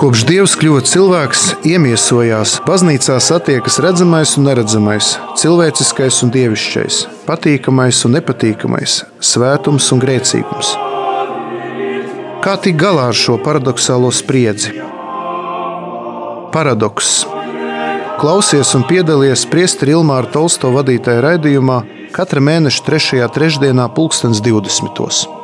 Kopš Dievs kļuva cilvēks, iemiesojās, baznīcā satiekas redzamais un neredzamais, cilvēciskais un dievišķais, patīkamais un nepatīkamais, svētums un grēcīgums. Kā tikt galā ar šo paradoxālo spriedzi? Paradoks. Klausies un piedalies Priesteri Ilmāra Tolsto vadītajā raidījumā katra mēneša 3. trešdienā, 2020.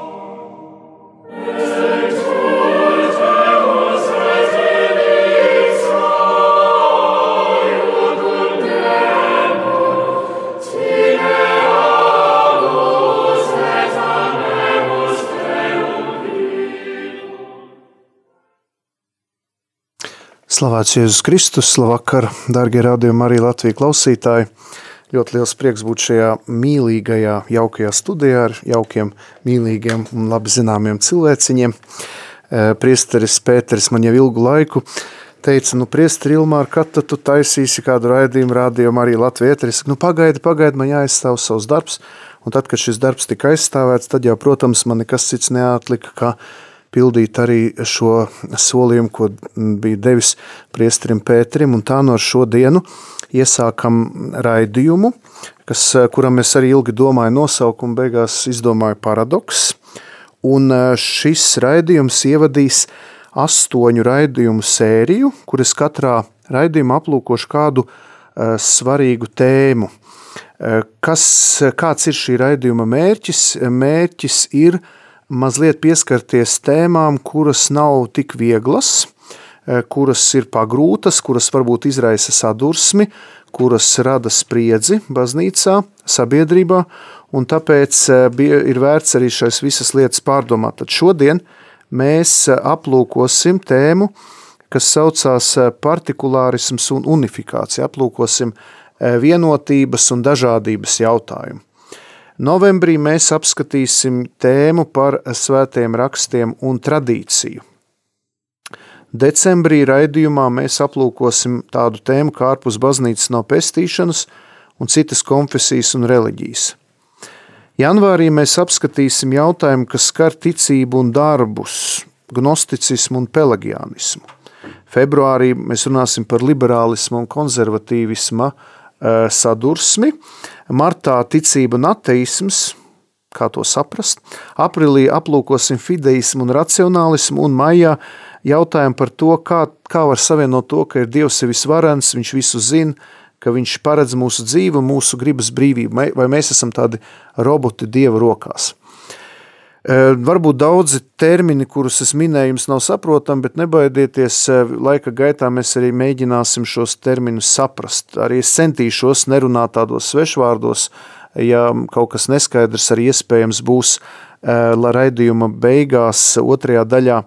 Slavēts Jēzus Kristus, labvakar, darbie radījumi, arī Latvijas klausītāji. Ļoti liels prieks būt šajā mīlīgajā, jaukajā studijā ar jaukiem, mīlīgiem un labi zināmiem cilvēciņiem. Eh, priesteris Pēteris man jau ilgu laiku teica, nu, priesteri Ilmār, kad tu taisīsi kādu raidījumu, rādījumu arī Latvijas nu, pagaidi, pagaidi, man jāizstāv savs darbs. Un tad, kad šis darbs tika aizstāvēts, tad jau, protams, man nekas cits neatlika, kā pildīt arī šo solījumu, ko bija devis priesterim Pēterim, un tā no šo dienu iesākam raidījumu, kas, kuram es arī ilgi domāju nosaukumu, beigās izdomāju paradoks, un šis raidījums ievadīs astoņu raidījumu sēriju, kuras katrā raidījumā aplūkošu kādu uh, svarīgu tēmu. Uh, kas, kāds ir šī raidījuma mērķis? Mērķis ir uh, mazliet pieskarties tēmām, kuras nav tik vieglas, eh, kuras ir pagrūtas, kuras varbūt izraisa sadursmi, kuras rada spriedzi baznīcā, sabiedrībā, un tāpēc eh, ir vērts arī šais visas lietas pārdomāt. Tad šodien mēs eh, aplūkosim tēmu, kas saucās partikulārisms un unifikācija. Aplūkosim vienotības un dažādības jautājumu. Novembrī mēs apskatīsim tēmu par svētiem rakstiem un tradīciju. Decembrī raidījumā mēs aplūkosim tādu tēmu kā ārpus baznīcas no pestīšanas un citas konfesijas un reliģijas. Janvārī mēs apskatīsim jautājumu, kas skar ticību un darbus, gnosticismu un pelagianismu. Februārī mēs runāsim par liberālismu un konservatīvismu sadursmi, martā ticība un ateisms, kā to saprast, aprīlī aplūkosim fideismu un racionālismu, un maijā jautājumu par to, kā, kā var savienot to, ka ir Dievs ir visvarens, viņš visu zina, ka viņš paredz mūsu dzīvi mūsu gribas brīvību, vai mēs esam tādi roboti Dieva rokās. Varbūt daudzi termini, kurus es minēju, jums nav saprotami, bet nebaidieties, laika gaitā mēs arī mēģināsim šos terminus saprast. Arī es centīšos nerunāt tādos svešvārdos, ja kaut kas neskaidrs arī iespējams būs, lai raidījuma beigās otrajā daļā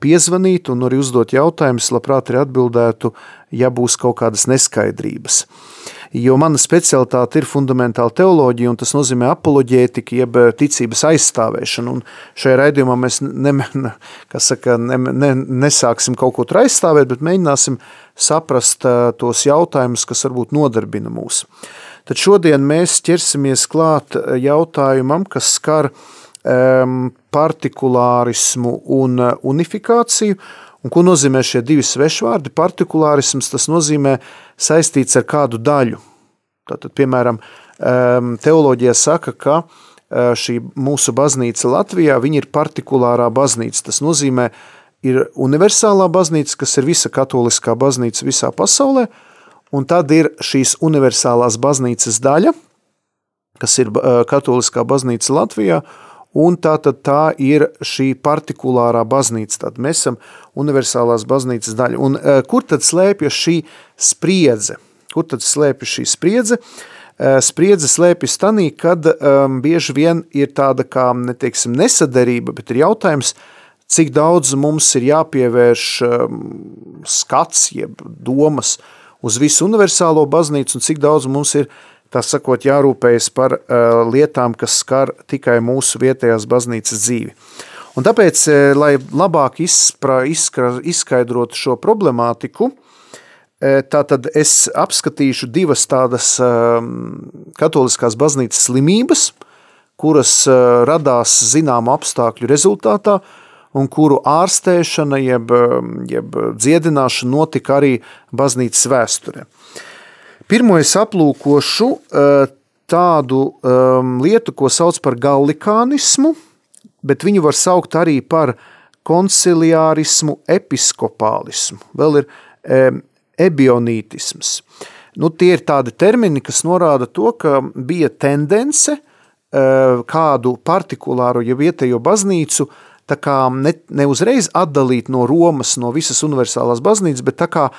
piezvanītu un arī uzdot jautājumus, labprāt arī atbildētu, ja būs kaut kādas neskaidrības jo mana specialitāte ir fundamentāla teoloģija, un tas nozīmē apoloģētika, jeb eh, ticības aizstāvēšana. Un šajā raidījumā mēs ne, saka, ne, ne, nesāksim kaut ko tur aizstāvēt, bet mēģināsim saprast eh, tos jautājumus, kas varbūt nodarbina mūs. Tad šodien mēs ķersimies klāt eh, jautājumam, kas skar um, partikulārismu un unifikāciju, Un ko nozīmē šie divi svešvārdi? Partikulārisms tas nozīmē saistīts ar kādu daļu. Tātad, piemēram, teoloģija saka, ka e, šī mūsu baznīca Latvijā ir partikulārā baznīca. Tas nozīmē, ir universālā baznīca, kas ir visa katoliskā baznīca visā pasaulē, un tad ir šīs universālās baznīcas daļa, kas ir e, katoliskā baznīca Latvijā, un tā tad tā ir šī partikulārā baznīca. Tad mēs esam universālās baznīcas daļa. Un uh, kur tad slēpjas šī spriedze? Kur tad slēpjas šī spriedze? Uh, spriedze slēpjas tanī, kad um, bieži vien ir tāda kā, neteiksim, nesadarība, bet ir jautājums, cik daudz mums ir jāpievērš um, skats, jeb domas uz visu universālo baznīcu, un cik daudz mums ir tā sakot, jārūpējas par uh, lietām, kas skar tikai mūsu vietējās baznīcas dzīvi. Un tāpēc, uh, lai labāk izspra, izskra, izskaidrotu šo problemātiku, uh, tātad es apskatīšu divas tādas uh, katoliskās baznīcas slimības, kuras radās zināmu apstākļu rezultātā, un kuru ārstēšana, jeb, jeb dziedināšana notika arī baznīcas vēsturē. Pirmo es aplūkošu tādu um, lietu, ko sauc par gallikānismu, bet viņu var saukt arī par konciliārismu, episkopālismu. Vēl ir um, ebionītisms. Nu, tie ir tādi termini, kas norāda to, ka bija tendence uh, kādu partikulāru, ja vietējo baznīcu, ne, ne uzreiz atdalīt no Romas, no visas universālās baznīcas, bet tā kā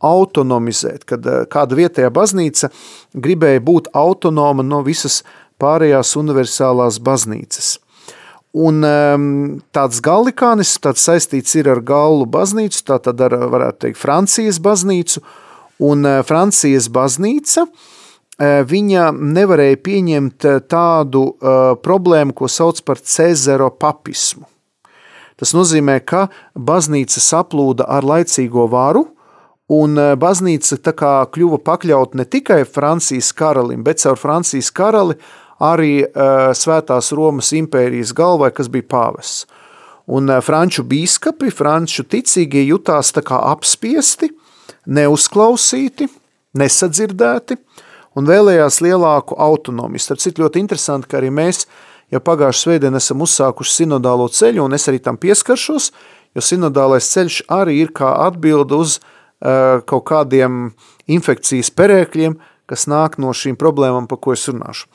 autonomizēt, kad eh, kāda vietējā baznīca gribēja būt autonoma no visas pārējās universālās baznīcas. Un ehm, tāds gallikānis, tāds saistīts ir ar Gallu baznīcu, tā tad ar, varētu teikt, Francijas baznīcu, un eh, Francijas baznīca, eh, viņa nevarēja pieņemt tādu problēmu, ko sauc par Cezaro papismu. Tas nozīmē, ka baznīca saplūda ar laicīgo varu, Un eh, baznīca tā kā kļuva pakļaut ne tikai Francijas karalim, bet caur Francijas karali arī uh, Svētās Romas impērijas galvai, kas bija pāvests. Un uh, franču bīskapi, franču ticīgie jutās tā kā apspiesti, neuzklausīti, nesadzirdēti un vēlējās lielāku autonomiju. Starp citu ļoti interesanti, ka arī mēs jau pagājušajā svētdien esam uzsākuši sinodālo ceļu, un es arī tam pieskaršos, jo sinodālais ceļš arī ir kā atbilde uz Eh, kaut kādiem infekcijas perēkļiem, kas nāk no šīm problēmām, par ko es runāšu.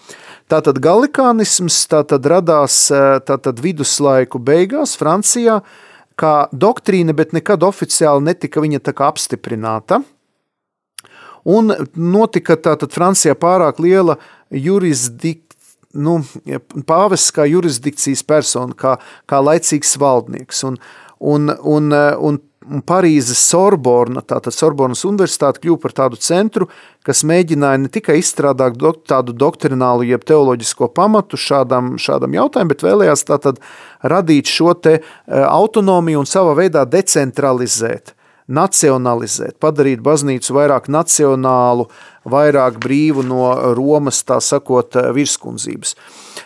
Tātad galikānisms tātad radās eh, tātad viduslaiku beigās Francijā kā doktrīna, bet nekad oficiāli netika viņa tā kā apstiprināta. Un notika tātad Francijā pārāk liela jurisdikcija, nu, pāvests kā jurisdikcijas persona, kā, kā laicīgs valdnieks. Un, un, un, un Parīzes Sorbona, tātad Sorbonas universitāte kļuva par tādu centru, kas mēģināja ne tikai izstrādāt do, tādu doktrinālu jeb teoloģisko pamatu šādam, šādam jautājumam, bet vēlējās tātad radīt šo te e, autonomiju un savā veidā decentralizēt, nacionalizēt, padarīt baznīcu vairāk nacionālu, vairāk brīvu no Romas, tā sakot, virskundzības.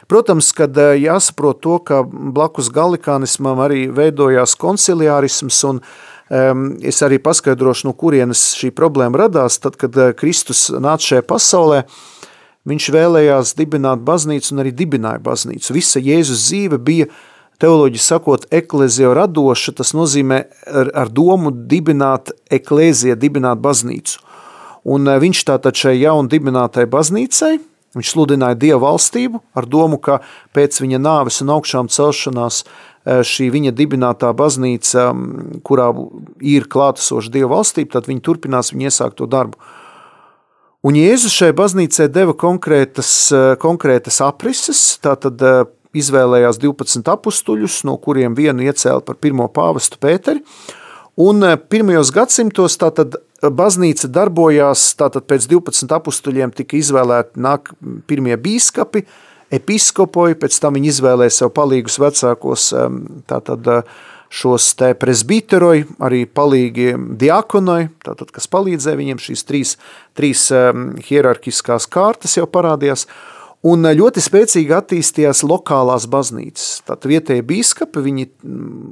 Protams, kad e, jāsaprot to, ka blakus galikānismam arī veidojās konciliārisms un uh, Es arī paskaidrošu, no kurienes šī problēma radās. Tad, kad eh, Kristus nāca šajā pasaulē, viņš vēlējās dibināt baznīcu un arī dibināja baznīcu. Visa Jēzus dzīve bija teoloģiski sakot, eklezija radoša, tas nozīmē ar, ar domu dibināt ekleziju, dibināt baznīcu. Un eh, viņš tātad šai jaun dibinātai baznīcai, viņš sludināja Dievu valstību ar domu, ka pēc viņa nāves un augšām celšanās Eh, šī viņa dibinātā baznīca, kurā ir klātesoša Dieva valstība, tad viņi turpinās viņa iesākto darbu. Un Jēzus šai baznīcai deva konkrētas, eh, konkrētas aprises, tātad izvēlējās 12 apstuļus, no kuriem vienu iecēla par pirmo pāvestu Pēteri. Un pirmajos gadsimtos tātad baznīca darbojās, tātad pēc 12 apstuļiem tika izvēlēti nāk pirmie bīskapi, episkopoju, pēc tam viņi izvēlēja sev palīgus vecākos tātad šos te presbiteroju, arī palīgi diakonoju, tātad, kas palīdzēja viņiem šīs trīs, trīs hierarkiskās kārtas jau parādījās, Un ļoti spēcīgi attīstījās lokālās baznīcas. Tātad vietējie biskupi, viņi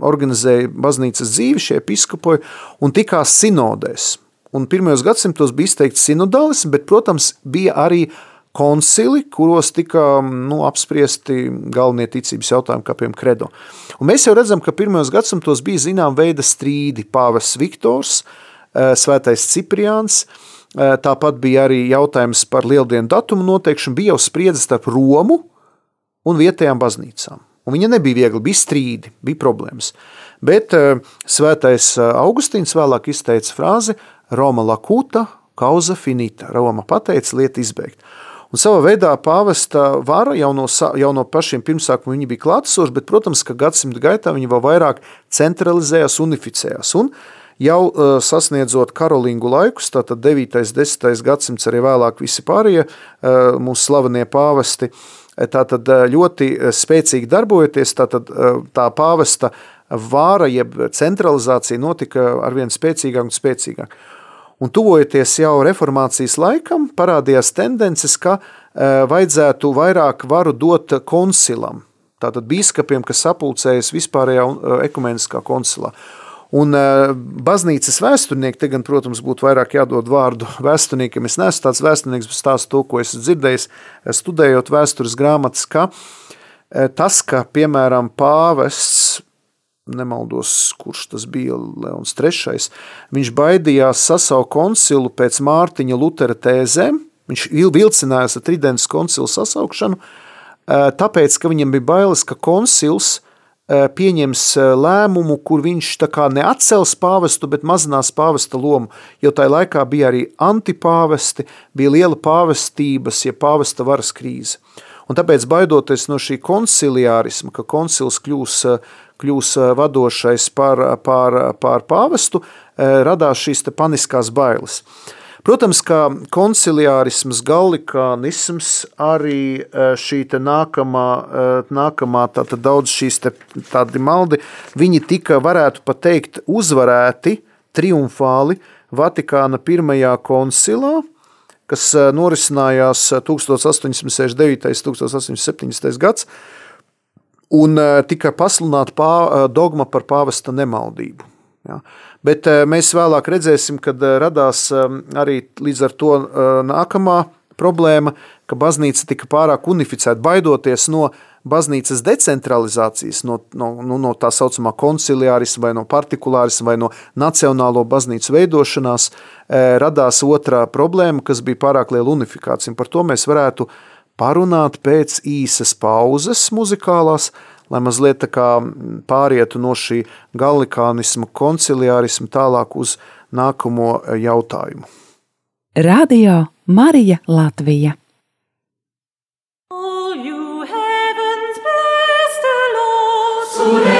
organizēja baznīcas dzīvi, šie episkopoji, un tikās sinodēs. Un pirmajos gadsimtos bija izteikts sinodālisms, bet, protams, bija arī koncili, kuros tika nu, apspriesti galvenie ticības jautājumi, kā piemēram kredo. Un mēs jau redzam, ka pirmajos gadsimtos bija zinām veida strīdi. Pāvests Viktors, eh, Svētais Cipriāns, eh, tāpat bija arī jautājums par lieldienu datumu noteikšanu, bija jau spriedze starp Romu un vietējām baznīcām. Un viņa nebija viegli, bija strīdi, bija problēmas. Bet Svētais Augustīns vēlāk izteica frāzi Roma lakuta, kauza finita. Roma pateica, lieta izbeigta. Un savā veidā pāvesta vara jau no, jau no pašiem pirmsākumiem bija klātesoši, bet, protams, ka gadsimta gaitā viņi vēl vairāk centralizējās, unificējās. Un jau sasniedzot karolīngu laikus, tātad 9. 10. gadsimts arī vēlāk visi pārējie mūsu slavenie pāvesti, tātad ļoti spēcīgi darbojoties, tātad tā pāvesta vāra jeb centralizācija notika arvien spēcīgāk un spēcīgāk. Un tuvojoties jau reformācijas laikam, parādījās tendences, ka vajadzētu vairāk varu dot koncilam. tātad bīskapiem, kas sapulcējas vispārējā ekumeniskā koncilā. Un uh, baznīcas vēsturnieki, te gan, protams, būtu vairāk jādod vārdu vēsturniekiem. Es neesmu tāds vēsturnieks, bet stāstu to, ko esmu dzirdējis, studējot vēstures grāmatas, ka uh, tas, ka, piemēram, pāvests, nemaldos, kurš tas bija Leons III, viņš baidījās sasaukt koncilu pēc Mārtiņa Lutera tēzēm, viņš vilcinājās ar Tridents koncilu sasaukšanu, tāpēc, ka viņam bija bailes, ka koncils pieņems eh, lēmumu, kur viņš neatcels pāvestu, bet mazinās pāvesta lomu. Jo tajā laikā bija arī antipāvesti, bija liela pāvestības, ja pāvesta varas krīze. Un tāpēc, baidoties no šī konciliārisma, ka koncils kļūs, eh, kļūs vadošais pār, pār, pār pāvestu, radās šīs paniskās bailes. Protams, ka konciliārisms, gallikānisms, arī e, šī nākamā, e, nākamā tātad daudz šīs te, tādi maldi, viņi tika, varētu pat teikt, uzvarēti triumfāli Vatikāna pirmajā koncilā, kas e, norisinājās 1869. un 1870. gads, un tika pasludināta dogma par pāvesta nemaldību. Ja. Bet eh, mēs vēlāk redzēsim, kad eh, radās eh, arī līdz ar to nākamā problēma, ka baznīca tika pārāk unificēta, baidoties no baznīcas decentralizācijas, no, no, no, nu, no tā saucamā konciliārisma, vai no partikulārisma, vai no nacionālo baznīcu veidošanās, radās otrā problēma, kas bija pārāk liela unifikācija. Par to mēs varētu parunāt pēc īsas pauzes muzikālās, lai mazliet pārietu no šī galikānisma, konciliārisma tālāk uz nākamo e, jautājumu. Radio Marija Latvija. Surrey.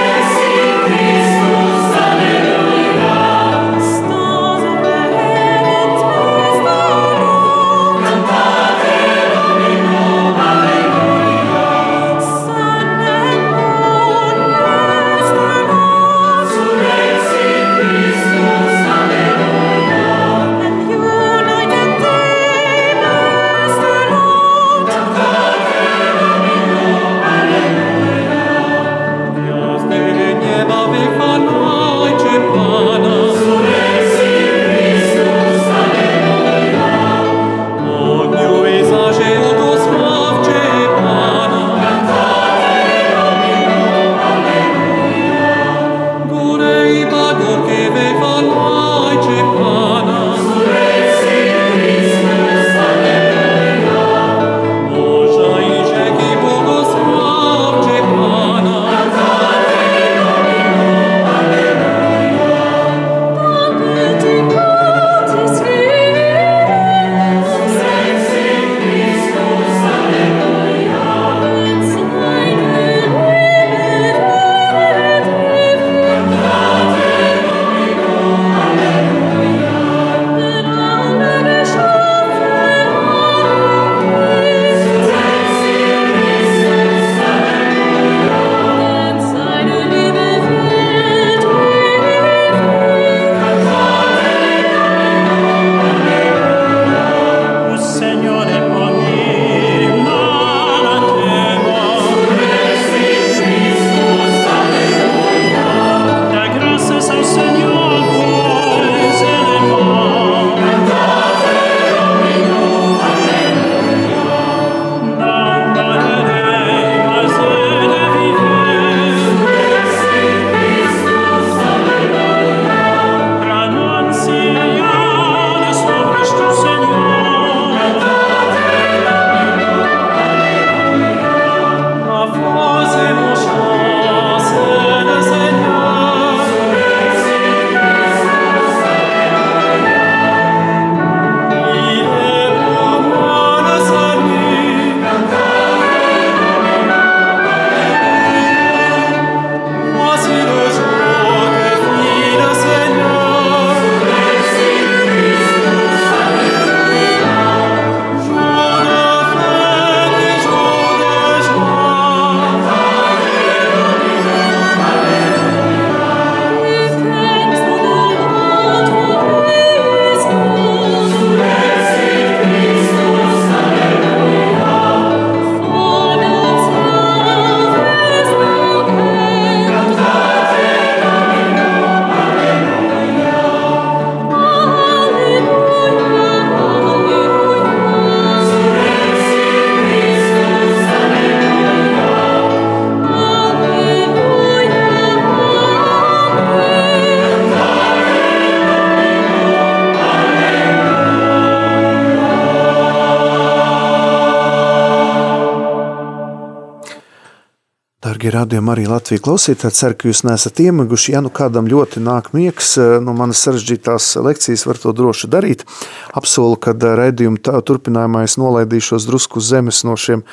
Dārgie radījumi arī Latvijas klausītāji, ceru, ka jūs neesat iemeguši. Ja nu kādam ļoti nāk miegs, no manas sarežģītās lekcijas var to droši darīt. Apsolu, ka raidījuma turpinājumā es nolaidīšos drusku zemes no šiem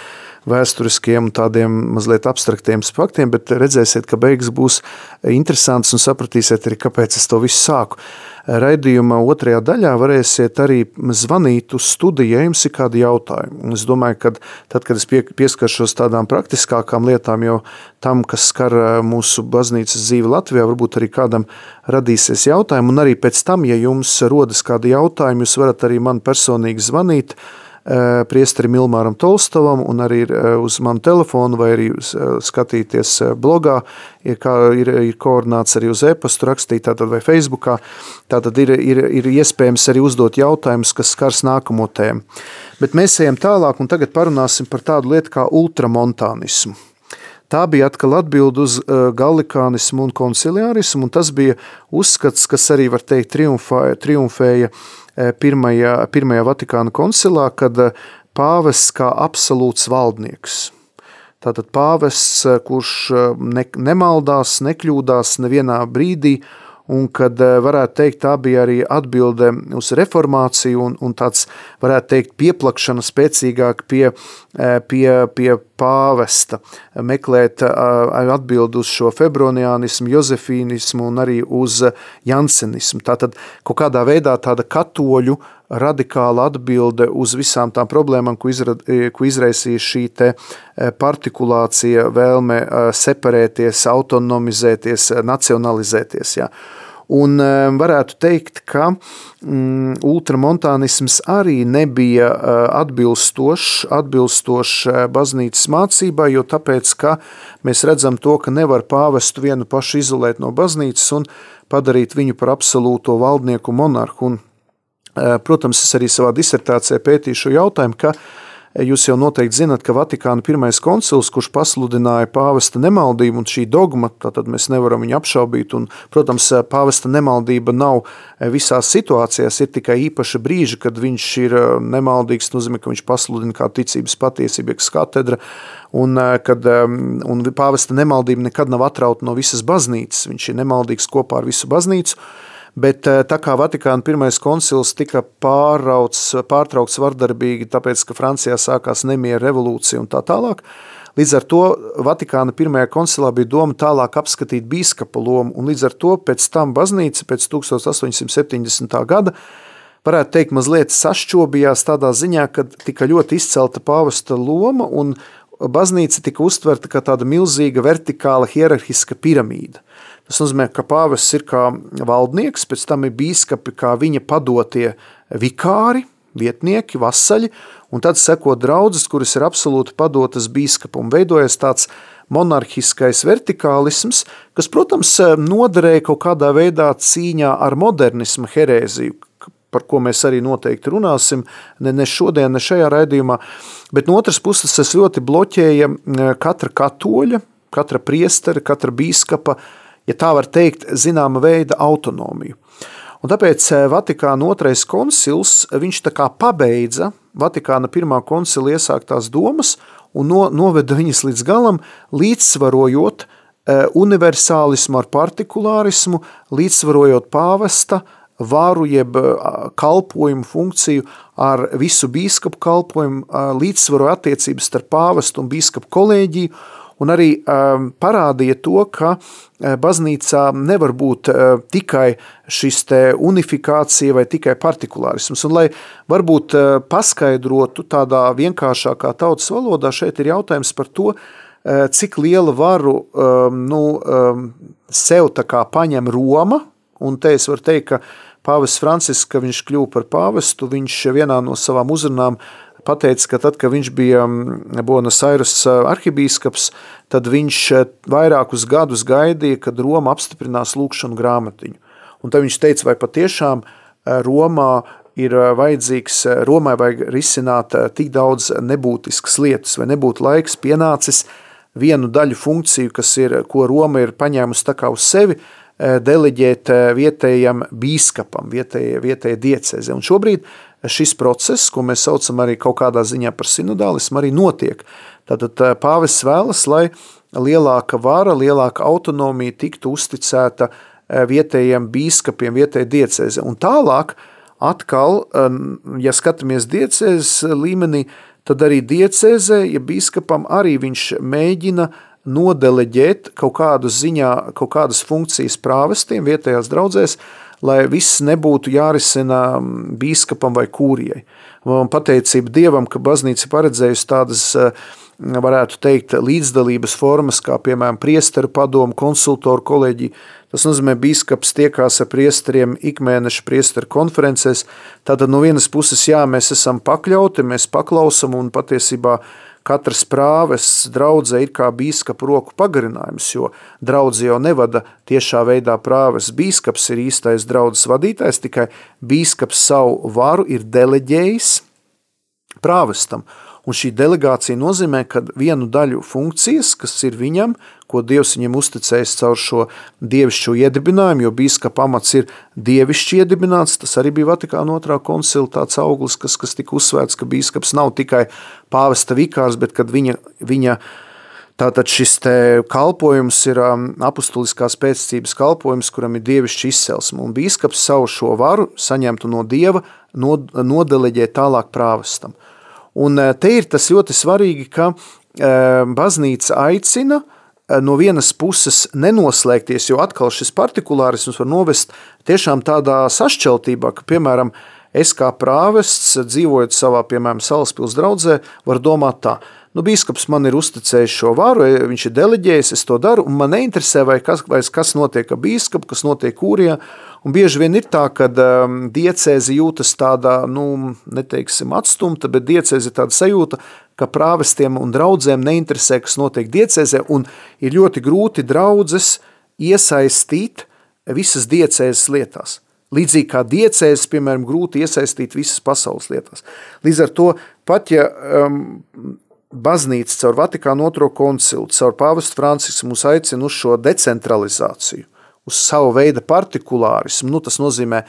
vēsturiskiem un tādiem mazliet abstraktiem faktiem, bet redzēsiet, ka beigas būs interesants un sapratīsiet arī, kāpēc es to visu sāku raidījuma otrajā daļā varēsiet arī zvanīt uz studiju, ja jums ir kādi jautājumi. Un es domāju, ka tad, kad es pie, pieskaršos tādām praktiskākām lietām, jau tam, kas skar mūsu baznīcas dzīvi Latvijā, varbūt arī kādam radīsies jautājumi, un arī pēc tam, ja jums rodas kādi jautājumi, jūs varat arī man personīgi zvanīt, Eh, priesterim Ilmāram Tolstovam un arī eh, uz manu telefonu vai arī eh, skatīties blogā, ir, ir, ir koordināts arī uz e-pastu rakstīt tātad vai Facebookā, tātad ir, ir, ir iespējams arī uzdot jautājumus, kas skars nākamo tēmu. Bet mēs ejam tālāk un tagad parunāsim par tādu lietu kā ultramontānismu. Tā bija atkal atbild uz galikānismu un konciliārismu, un tas bija uzskats, kas arī, var teikt, triumfēja, triumfēja Eh, pirmajā, pirmajā Vatikāna koncilā, kad eh, pāvests kā absolūts valdnieks. Tātad pāvests, eh, kurš ne, nemaldās, nekļūdās nevienā brīdī, un kad varētu teikt, tā bija arī atbilde uz reformāciju un, un tāds, varētu teikt, pieplakšana spēcīgāk pie, pie, pie pāvesta, meklēt atbildi uz šo febronianismu, jozefīnismu un arī uz jansenismu. Tātad kaut kādā veidā tāda katoļu radikāla atbilde uz visām tām problēmām, ko, izra, ko izraisīja šī partikulācija, vēlme separēties, autonomizēties, nacionalizēties. Jā. Un varētu teikt, ka mm, ultramontānisms arī nebija atbilstošs atbilstoš baznīcas mācībai, jo tāpēc, ka mēs redzam to, ka nevar pāvestu vienu pašu izolēt no baznīcas un padarīt viņu par absolūto valdnieku monarhu. Un, protams, es arī savā disertācijā pētīju šo jautājumu, ka Jūs jau noteikti zinat, ka Vatikāna pirmais koncils, kurš pasludināja pāvesta nemaldību, un šī dogma, tad mēs nevaram viņu apšaubīt, un, protams, pāvesta nemaldība nav visās situācijās, ir tikai īpaša brīža, kad viņš ir nemaldīgs, nozīmē, ka viņš pasludina kā ticības patiesība, eks katedra, un, kad, un pāvesta nemaldība nekad nav atrauta no visas baznīcas, viņš ir nemaldīgs kopā ar visu baznīcu, Bet eh, tā kā Vatikāna pirmais koncils tika pārrauts, pārtraukts vardarbīgi, tāpēc, ka Francijā sākās nemiera revolūcija un tā tālāk, līdz ar to Vatikāna pirmajā koncilā bija doma tālāk apskatīt bīskapa lomu, un līdz ar to pēc tam baznīca pēc 1870. gada varētu teikt, mazliet sašķobījās tādā ziņā, ka tika ļoti izcelta pāvesta loma un baznīca tika uztverta kā tāda milzīga vertikāla hierarhiska piramīda. Tas nozīmē, ka pāvests ir kā valdnieks, pēc tam ir bīskapi kā viņa padotie vikāri, vietnieki, vasaļi, un tad seko draudzes, kuras ir absolūti padotas bīskapam. Veidojas tāds monarhiskais vertikālisms, kas, protams, noderēja kaut kādā veidā cīņā ar modernismu herēziju, par ko mēs arī noteikti runāsim, ne, ne šodien, ne šajā raidījumā, bet no otras puses tas ļoti bloķēja katra katoļa, katra priestera, katra bīskapa ja tā var teikt, zināma veida autonomiju. Un tāpēc eh, Vatikāna otrais koncils, viņš tā kā pabeidza Vatikāna pirmā koncila iesāktās domas un no, noveda viņas līdz galam, līdzsvarojot eh, universālismu ar partikulārismu, līdzsvarojot pāvesta varu jeb eh, kalpojumu funkciju ar visu bīskapu kalpojumu, līdzsvaroja attiecības starp pāvestu un bīskapu kolēģiju un arī um, parādīja to, ka uh, baznīcā nevar būt uh, tikai šis te unifikācija vai tikai partikulārisms. Un, lai varbūt uh, paskaidrotu tādā vienkāršākā tautas valodā, šeit ir jautājums par to, cik liela varu um, nu, um, sev tā kā paņem Roma, un te es varu teikt, ka Pāvests Francisks, ka viņš kļuva par pāvestu, viņš vienā no savām uzrunām uh, pateica, ka tad, kad viņš bija Buenos Aires arhibīskaps, tad viņš vairākus gadus gaidīja, kad Roma apstiprinās lūkšanu grāmatiņu. Un tad viņš teica, vai patiešām Romā ir vajadzīgs, Romai vajag risināt tik daudz nebūtiskas lietas, vai nebūtu laiks pienācis vienu daļu funkciju, kas ir, ko Roma ir paņēmusi tā kā uz sevi, deleģēt vietējam bīskapam, vietējai, vietējai diecēzi. Un šobrīd šis process, ko mēs saucam arī kaut kādā ziņā par sinodālismu, arī notiek. Tātad pāvests vēlas, lai lielāka vara, lielāka autonomija tiktu uzticēta vietējiem bīskapiem, vietējai diecēze. Un tālāk, atkal, ja skatāmies diecēzes līmenī, tad arī diecēzē, ja bīskapam arī viņš mēģina nodeleģēt kaut kādu ziņā, kaut kādas funkcijas prāvestiem vietējās draudzēs, lai viss nebūtu jārisina bīskapam vai kūrijai. Un pateicība Dievam, ka baznīca paredzējusi tādas, varētu teikt, līdzdalības formas, kā piemēram priesteru padomu, konsultoru kolēģi. Tas nozīmē, ka biskups tiekās ar priesteriem ikmēneša priesteru konferencēs. Tātad no vienas puses, jā, mēs esam pakļauti, mēs paklausam un patiesībā katrs prāvests draudzē ir kā bīskapa roku pagarinājums, jo draudzi jau nevada tiešā veidā prāves. Bīskaps ir īstais draudzes vadītājs, tikai bīskaps savu varu ir deleģējis prāvestam. Un šī delegācija nozīmē, ka vienu daļu funkcijas, kas ir viņam, ko Dievs viņam uzticējis caur šo dievišķo iedibinājumu, jo bīskapa amats ir dievišķi iedibināts, tas arī bija Vatikāna otrā koncila tāds auglis, kas, kas tika uzsvērts, ka bīskaps nav tikai pāvesta vikārs, bet kad viņa, viņa Tātad šis kalpojums ir um, apustuliskās pēctības kalpojums, kuram ir dievišķa izcelsme, un bīskaps savu šo varu saņemtu no dieva nodeleģē tālāk prāvestam. Un eh, te ir tas ļoti svarīgi, ka eh, baznīca aicina eh, no vienas puses nenoslēgties, jo atkal šis partikulārisms var novest tiešām tādā sašķeltībā, ka, piemēram, es kā prāvests, dzīvojot savā, piemēram, salaspils draudzē, var domāt tā, nu, bīskaps man ir uzticējis šo varu, viņš ir deleģējis, es to daru, un man neinteresē, vai kas, vai kas notiek ar bīskapu, kas notiek kūrijā, Un bieži vien ir tā, ka um, diecēzi jūtas tādā, nu, neteiksim, atstumta, bet diecēzi ir tāda sajūta, ka prāvestiem un draudzēm neinteresē, kas notiek diecēzē, un ir ļoti grūti draudzes iesaistīt visas diecēzes lietās. Līdzīgi kā diecēzes, piemēram, grūti iesaistīt visas pasaules lietās. Līdz ar to, pat ja um, baznīca caur Vatikānu otro koncilu, caur pāvestu Francisku mūs aicina uz šo decentralizāciju, uz savu veidu partikulārismu. Nu, tas nozīmē e,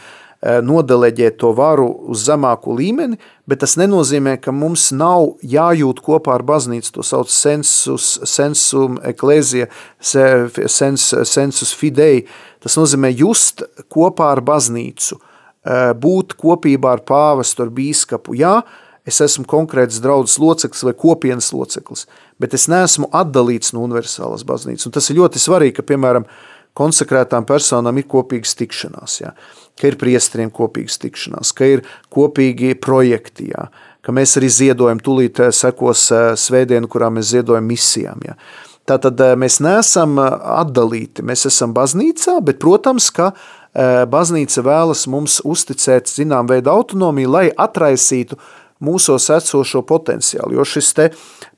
nodeleģēt to varu uz zemāku līmeni, bet tas nenozīmē, ka mums nav jājūt kopā ar baznīcu. To sauc sensus, sensum ecclesia, sens, sensus fidei. Tas nozīmē just kopā ar baznīcu, e, būt kopībā ar pāvestu, ar bīskapu. Jā, es esmu konkrēts draudzes loceklis vai kopienas loceklis, bet es neesmu atdalīts no universālas baznīcas. Un tas ir ļoti svarīgi, ka, piemēram, konsekrētām personām ir kopīgas tikšanās, jā, ka ir priesteriem kopīgas tikšanās, ka ir kopīgi projekti, jā, ka mēs arī ziedojam, tūlīt eh, sekos eh, svētdienu, kurā mēs ziedojam misijām. Jā. Tātad eh, mēs neesam atdalīti, mēs esam baznīcā, bet, protams, ka baznīca vēlas mums uzticēt zinām veidu autonomiju, lai atraisītu mūsos esošo potenciālu, jo šis te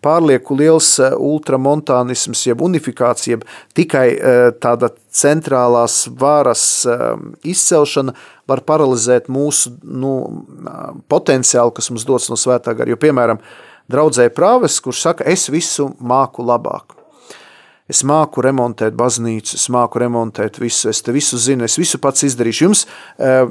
pārlieku liels eh, ultramontānisms, jeb unifikācija, jeb tikai eh, tāda centrālās varas eh, izcelšana var paralizēt mūsu nu, potenciālu, kas mums dots no svētā gara. Jo, piemēram, draudzēja prāves, kurš saka, es visu māku labāk. Es māku remontēt baznīcu, es māku remontēt visu, es te visu zinu, es visu pats izdarīšu. Jums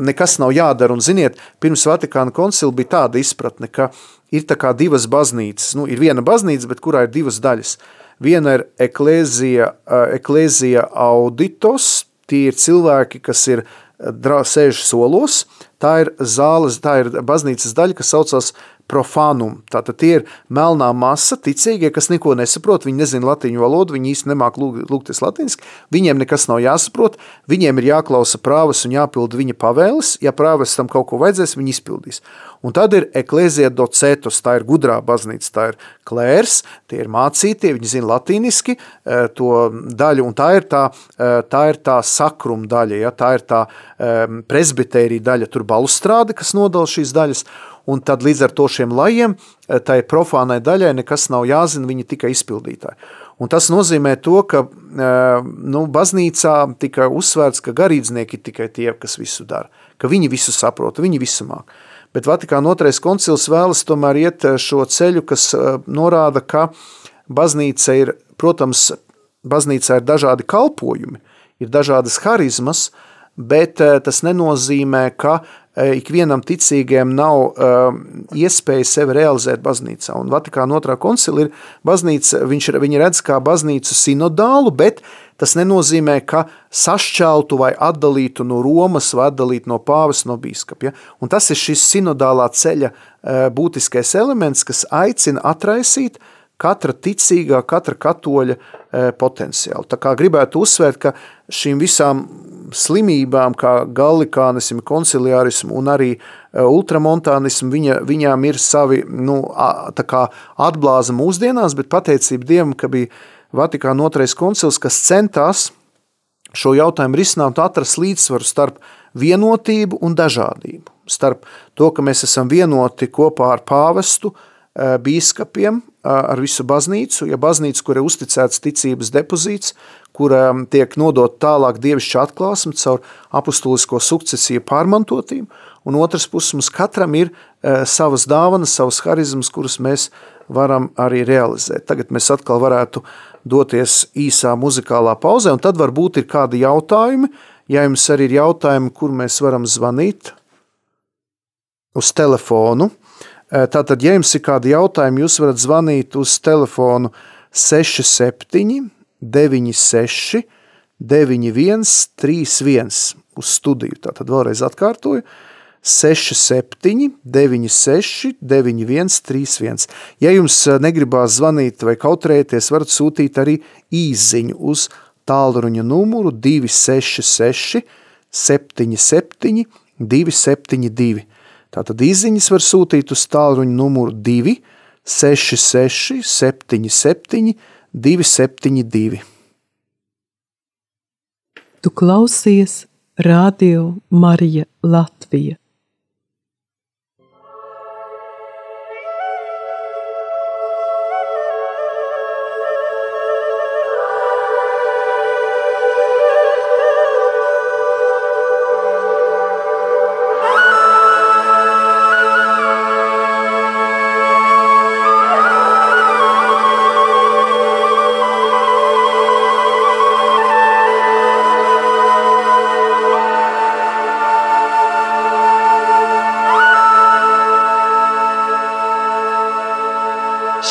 nekas nav jādara, un ziniet, pirms Vatikāna koncila bija tāda izpratne, ka ir tā kā divas baznīcas. Nu, ir viena baznīca, bet kurā ir divas daļas. Viena ir eklēzija, eklēzija auditos, tie ir cilvēki, kas ir sēž solos, tā ir zāles, tā ir baznīcas daļa, kas saucās profānum. Tātad tie ir melnā masa, ticīgie, kas neko nesaprot, viņi nezina latīņu valodu, viņi īsti nemāk lūgties latīniski, viņiem nekas nav jāsaprot, viņiem ir jāklausa prāvas un jāpilda viņa pavēles, ja prāvas tam kaut ko vajadzēs, viņi izpildīs. Un tad ir eklēzija docetus, tā ir gudrā baznīca, tā ir klērs, tie ir mācītie, viņi zina latīniski eh, to daļu, un tā ir tā, eh, tā, ir tā sakrum daļa, ja? tā ir tā um, presbitērija daļa, tur balustrāde, kas nodala šīs daļas, un tad līdz ar to šiem lajiem, eh, tai profānai daļai nekas nav jāzina, viņi tikai izpildītāji. Un tas nozīmē to, ka eh, nu, baznīcā tika uzsvērts, ka garīdznieki tikai tie, kas visu dara, ka viņi visu saprot, viņi visu māk. Bet Vatikāna otrais koncils vēlas tomēr iet eh, šo ceļu, kas norāda, ka baznīca ir, protams, baznīcā ir dažādi kalpojumi, ir dažādas harizmas, bet tas nenozīmē, ka ikvienam ticīgajam nav uh, iespēja sevi realizēt baznīcā. Un Vatikāna otrā koncila ir baznīca, viņš, viņi redz kā baznīcu sinodālu, bet tas nenozīmē, ka sašķeltu vai atdalītu no Romas vai atdalītu no pāves, no bīskapa. Ja? Un tas ir šis sinodālā ceļa uh, būtiskais elements, kas aicina atraisīt katra ticīgā, katra katoļa uh, potenciālu. Tā kā gribētu uzsvērt, ka šīm visām slimībām, kā gallikānismu, konciliārismu un arī e, ultramontānismu, viņa, viņām ir savi nu, atblāza mūsdienās, bet pateicība Dievam, ka bija Vatikāna otrais koncils, kas centās šo jautājumu risināt un atrast līdzsvaru starp vienotību un dažādību. Starp to, ka mēs esam vienoti kopā ar pāvestu, e, bīskapiem, ar visu baznīcu, ja baznīca, kur ir uzticēts ticības depozīts, kura tiek nodot tālāk dievišķa atklāsme caur apustulisko sukcesiju pārmantotību, un otrs puses mums katram ir savas dāvanas, savas harizmas, kuras mēs varam arī realizēt. Tagad mēs atkal varētu doties īsā muzikālā pauzē, un tad varbūt ir kādi jautājumi, ja jums arī ir jautājumi, kur mēs varam zvanīt uz telefonu, Tātad, ja jums ir kādi jautājumi, jūs varat zvanīt uz telefonu 67 96 91 31 uz studiju. Tātad vēlreiz atkārtoju 67 96 91 31. Ja jums negribās zvanīt vai kautrēties, varat sūtīt arī īziņu uz tālruņa numuru 266 77 272. Tātad izziņas var sūtīt uz tālruņa numuru 2 66 77 272. Tu klausies Radio Marija Latvija.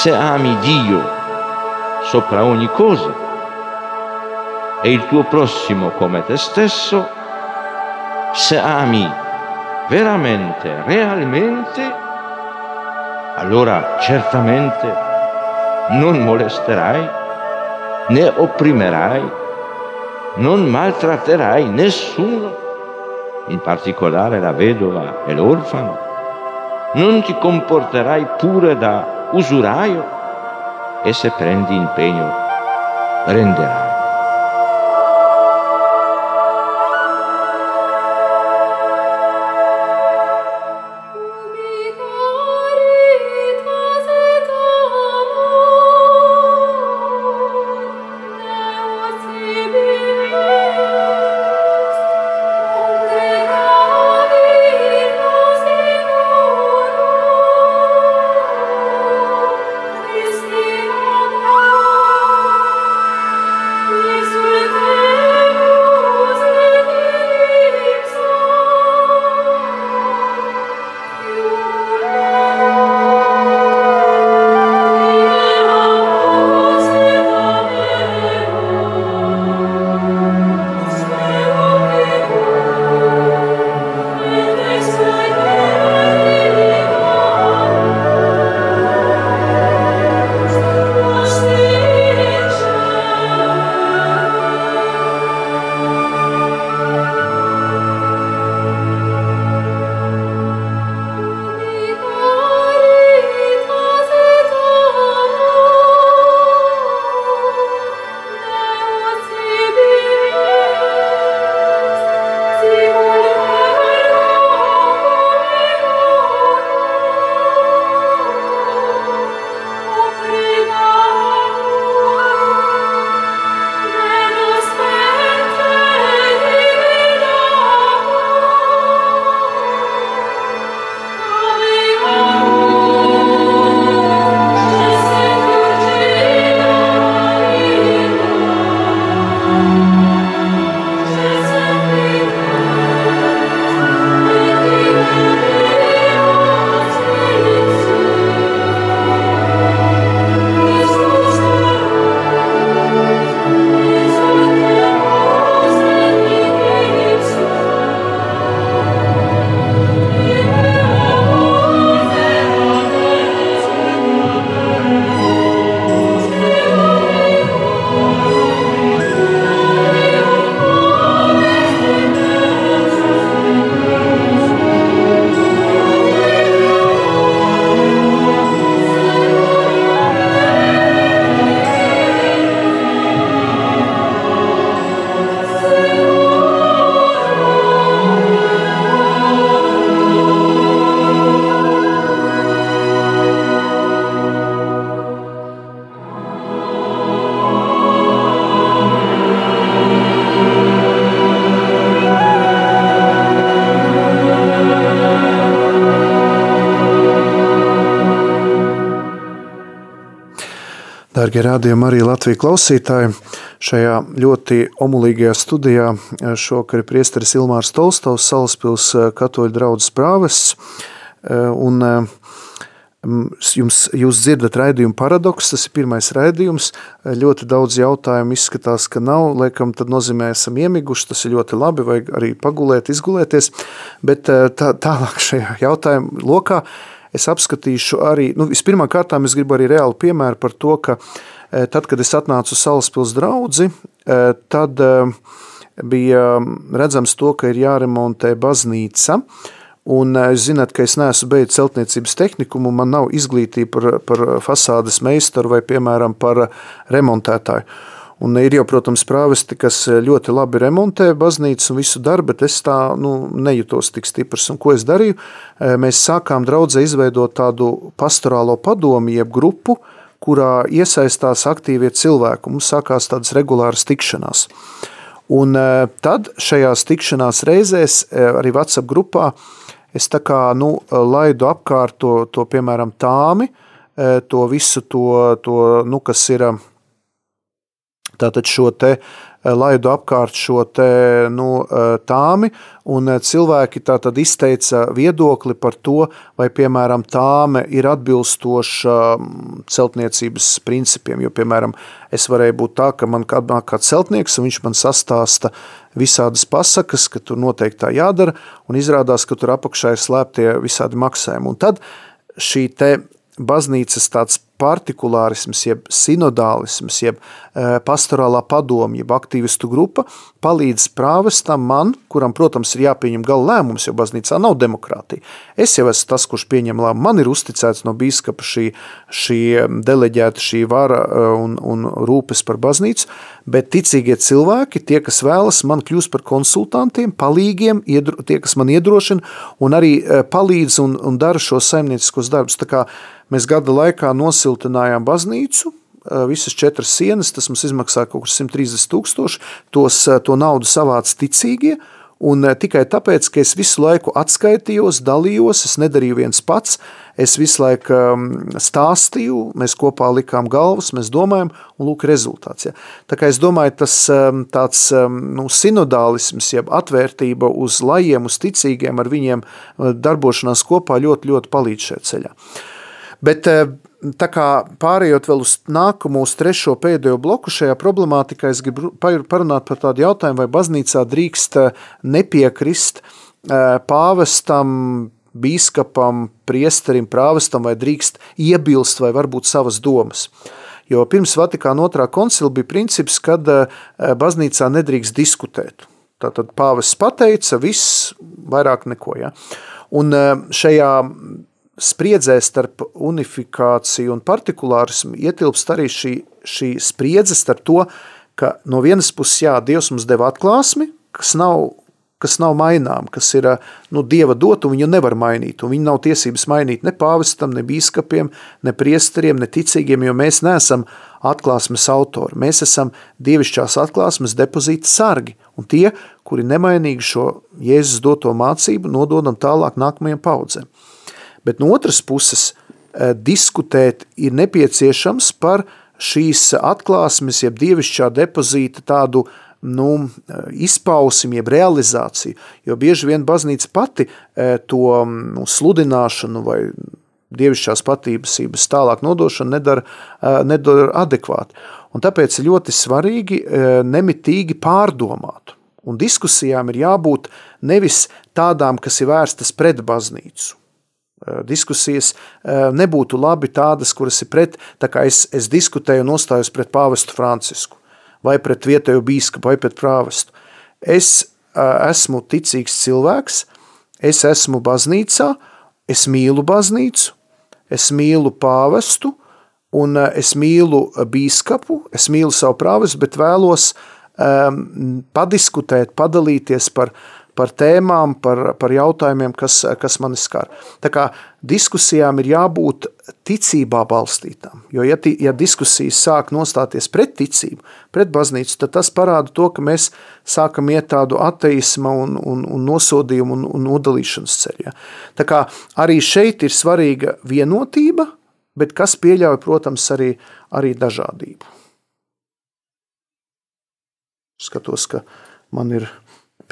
Se ami Dio sopra ogni cosa e il tuo prossimo come te stesso, se ami veramente, realmente, allora certamente non molesterai, né opprimerai, non maltratterai nessuno, in particolare la vedova e l'orfano, non ti comporterai pure da usuraio e se prendi impegno renderai. Darbie rādījumi, arī Latvijas klausītāji, šajā ļoti omulīgajā studijā šovakar ir priesteris Ilmārs Tolstovs, Salaspils katoļu draudzes prāvests. Un jums, jūs dzirdat raidījumu paradoks, tas ir pirmais raidījums. Ļoti daudz jautājumu izskatās, ka nav, laikam tad nozīmē esam iemiguši, tas ir ļoti labi, vajag arī pagulēt, izgulēties. Bet tā, tālāk šajā jautājumu lokā es apskatīšu arī, nu, vispirmā kārtā es gribu arī reāli piemēru par to, ka e, tad, kad es atnācu Salaspils draudzi, e, tad e, bija redzams to, ka ir jāremontē baznīca, Un jūs zināt, ka es neesmu beidzis celtniecības tehnikumu, man nav izglītība par, par fasādes meistaru vai, piemēram, par remontētāju. Un ir jau, protams, prāvesti, kas ļoti labi remontē baznīcu un visu darbu, bet es tā nu, nejūtos tik stiprs. Un ko es darīju? E, mēs sākām draudzē izveidot tādu pastorālo padomu, jeb grupu, kurā iesaistās aktīvie cilvēki. Mums sākās tādas regulāras tikšanās. Un e, tad šajās tikšanās reizēs, arī WhatsApp grupā, es tā kā nu, laidu apkārt to, to piemēram, tāmi, to visu to, to nu, kas ir Tātad šo te eh, laidu apkārt šo te, nu, eh, tāmi, un eh, cilvēki tātad izteica viedokli par to, vai, piemēram, tāme ir atbilstoša mm, celtniecības principiem, jo, piemēram, es varēju būt tā, ka man nāk kāds celtnieks, un viņš man sastāsta visādas pasakas, ka tur noteikti tā jādara, un izrādās, ka tur apakšā ir slēptie visādi maksājumi. Un tad šī te baznīcas tāds partikulārisms, jeb sinodālisms, jeb e, pastorālā padoma, jeb aktīvistu grupa palīdz prāvestam man, kuram, protams, ir jāpieņem gala lēmums, jo baznīcā nav demokrātija. Es jau esmu tas, kurš pieņem lēmumu. Man ir uzticēts no bīskapa šī, šī deleģēta šī vara e, un, un rūpes par baznīcu, bet ticīgie cilvēki, tie, kas vēlas, man kļūst par konsultantiem, palīgiem, iedro, tie, kas man iedrošina un arī e, palīdz un, un dara šos saimnieciskos darbus. Tā kā mēs gada laikā nosiltinājām baznīcu, visas četras sienas, tas mums izmaksāja kaut kur 130 tūkstoši, tos, to naudu savāc ticīgie, un tikai tāpēc, ka es visu laiku atskaitījos, dalījos, es nedarīju viens pats, es visu laiku stāstīju, mēs kopā likām galvas, mēs domājam, un lūk rezultāts. Ja. Tā kā es domāju, tas tāds nu, sinodālisms, jeb atvērtība uz lajiem, uz ticīgiem, ar viņiem darbošanās kopā ļoti, ļoti palīdz šajā ceļā. Bet tā kā pārējot vēl uz nākamo, uz trešo pēdējo bloku šajā problemātikā, es gribu parunāt par tādu jautājumu, vai baznīcā drīkst eh, nepiekrist eh, pāvestam, bīskapam, priesterim, prāvestam, vai drīkst iebilst vai varbūt savas domas. Jo pirms Vatikāna otrā koncila bija princips, eh, baznīcā nedrīkst diskutēt. Tātad pāvests pateica, viss, vairāk neko. Ja? Un šajā spriedzē starp unifikāciju un partikulārismu ietilpst arī šī, šī spriedze starp to, ka no vienas puses, jā, Dievs mums deva atklāsmi, kas nav, kas nav mainām, kas ir nu, Dieva dot, un viņu nevar mainīt, un viņi nav tiesības mainīt ne pāvestam, ne bīskapiem, ne priesteriem, ne ticīgiem, jo mēs neesam atklāsmes autori. Mēs esam dievišķās atklāsmes depozīta sargi, un tie, kuri nemainīgi šo Jēzus doto mācību, nododam tālāk nākamajiem paudzēm bet no otras puses eh, diskutēt ir nepieciešams par šīs atklāsmes, jeb dievišķā depozīta tādu nu, eh, izpausmi, jeb realizāciju, jo bieži vien baznīca pati eh, to nu, sludināšanu vai dievišķās patības tālāk nodošanu nedara, nedara adekvāti. Un tāpēc ļoti svarīgi nemitīgi pārdomāt. Un diskusijām ir jābūt nevis tādām, kas ir vērstas pret baznīcu, diskusijas eh, nebūtu labi tādas, kuras ir pret, tā kā es, es diskutēju un nostājos pret pāvestu Francisku, vai pret vietējo bīskapu, vai pret prāvestu. Es eh, esmu ticīgs cilvēks, es esmu baznīcā, es mīlu baznīcu, es mīlu pāvestu, un es mīlu bīskapu, es mīlu savu prāvestu, bet vēlos um, padiskutēt, padalīties par, par tēmām, par, par jautājumiem, kas, kas mani skar. Tā kā diskusijām ir jābūt ticībā balstītām, jo ja, ja diskusijas sāk nostāties pret ticību, pret baznīcu, tad tas parāda to, ka mēs sākam iet tādu ateisma un, un, un nosodījumu un, un nodalīšanas ceļā. Tā kā arī šeit ir svarīga vienotība, bet kas pieļauj, protams, arī, arī dažādību. Skatos, ka man ir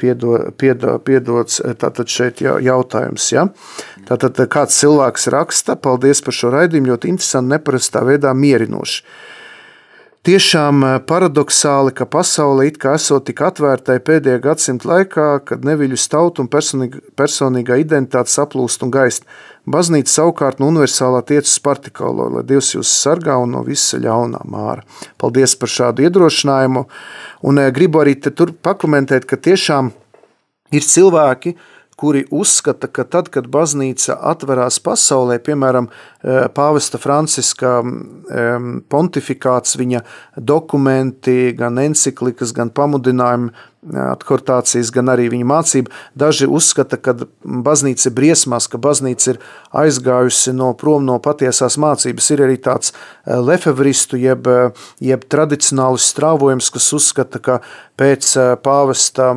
piedo, piedo, piedots tātad šeit jautājums. Ja? Tātad kāds cilvēks raksta, paldies par šo raidījumu, ļoti interesanti, neparastā veidā mierinoši. Tiešām paradoxāli, ka pasaule it kā esot tik atvērtai pēdējā gadsimta laikā, kad neviļus tautu un personīgā identitāte saplūst un gaist. Baznīca savukārt no universālā tiec uz partikālo, lai Dievs jūs sargā un no visa ļaunā māra. Paldies par šādu iedrošinājumu. Un eh, gribu arī tur pakomentēt, ka tiešām ir cilvēki, kuri uzskata, ka tad, kad baznīca atverās pasaulē, piemēram, eh, pāvesta Franciska pontifikāts, viņa dokumenti, gan enciklikas, gan pamudinājumi adhortācijas, gan arī viņa mācība. Daži uzskata, ka baznīca ir briesmās, ka baznīca ir aizgājusi no prom no patiesās mācības. Ir arī tāds eh, lefevristu, jeb, eh, jeb tradicionālis strāvojums, kas uzskata, ka pēc eh, pāvesta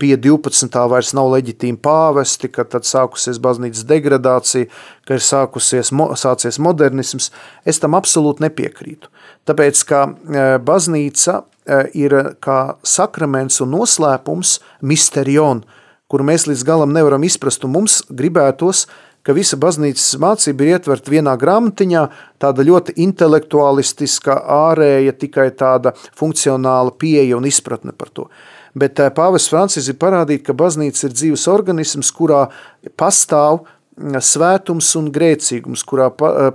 pie 12. vairs nav leģitīma pāvesti, ka tad sākusies baznīcas degradācija, ka ir sākusies, sācies modernisms. Es tam absolūti nepiekrītu. Tāpēc, ka baznīca Eh, ir kā sakraments un noslēpums, misterion, kuru mēs līdz galam nevaram izprast, un mums gribētos, ka visa baznīcas mācība ir ietverta vienā grāmatiņā, tāda ļoti intelektualistiska, ārēja, tikai tāda funkcionāla pieeja un izpratne par to. Bet eh, Pāvests Francis ir parādīt, ka baznīca ir dzīves organisms, kurā pastāv mm, svētums un grēcīgums, kurā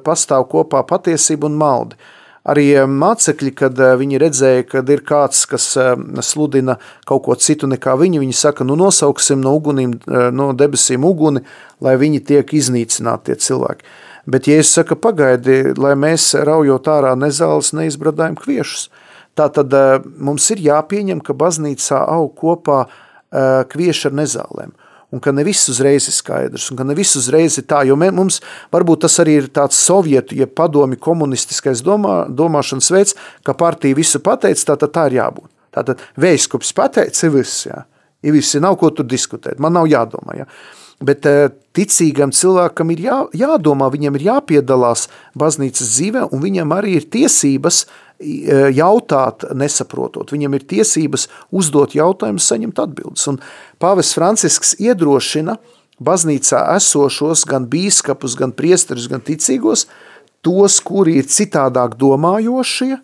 pastāv kopā patiesība un maldi. Arī eh, mācekļi, kad eh, viņi redzēja, ka ir kāds, kas sludina kaut ko citu nekā viņi, viņi saka, nu nosauksim no, ugunīm, no debesīm uguni, lai viņi tiek iznīcināti tie cilvēki. Bet Jēzus saka, pagaidi, lai mēs raujot ārā nezāles neizbradājam kviešus. Tā tad mums ir jāpieņem, ka baznīcā aug kopā kvieši ar nezālēm un ka ne viss uzreiz ir skaidrs, un ka ne viss uzreiz ir tā, jo mums varbūt tas arī ir tāds sovietu, ja padomi komunistiskais domā, domāšanas veids, ka partija visu pateica, tā tad tā ir jābūt. Tātad vējskops pateica, ir viss, jā. Ir viss, nav ko tur diskutēt, man nav jādomā, jā. Bet eh, ticīgam cilvēkam ir jā, jādomā, viņam ir jāpiedalās baznīcas dzīvē, un viņam arī ir tiesības jautāt, nesaprotot. Viņam ir tiesības uzdot jautājumus, saņemt atbildes. Un Pāvests Francisks iedrošina baznīcā esošos gan bīskapus, gan priesterus, gan ticīgos, tos, kuri ir citādāk domājošie,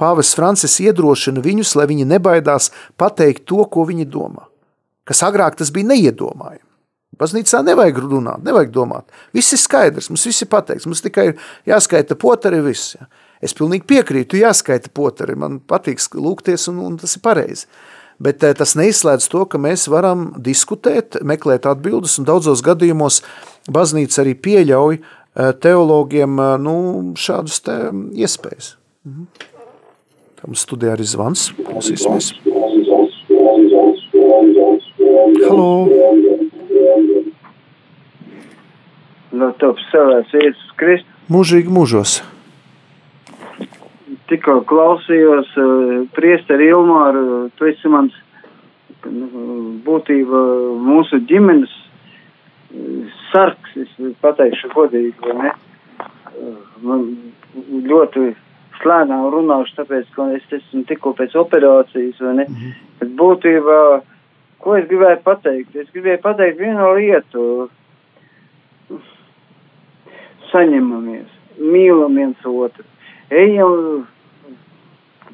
Pāvests Francis iedrošina viņus, lai viņi nebaidās pateikt to, ko viņi domā. Kas agrāk tas bija neiedomājami. Baznīcā nevajag runāt, nevajag domāt. Viss ir skaidrs, mums viss ir pateikts, mums tikai ir jāskaita potari viss. Ja. Es pilnīgi piekrītu, jāskaita potari, man patīk lūgties un, un tas ir pareizi. Bet eh, tas neizslēdz to, ka mēs varam diskutēt, meklēt atbildes, un daudzos gadījumos baznīca arī pieļauj eh, teologiem eh, nu, šādus te iespējas. Mhm. Tam studijā arī zvans, klausīsimies. Halo! No top savās Jēzus Kristus. Mūžīgi mūžos tikko klausījos uh, priesteri Ilmāru, tu esi mans būtība mūsu ģimenes uh, sarks, es pateikšu godīgi, vai ne? Uh, man ļoti slēnām runāšu, tāpēc, ka es esmu tikko pēc operācijas, vai ne? Mhm. Bet būtībā, ko es gribēju pateikt? Es gribēju pateikt vienu lietu. Saņemamies, mīlam viens otru, ejam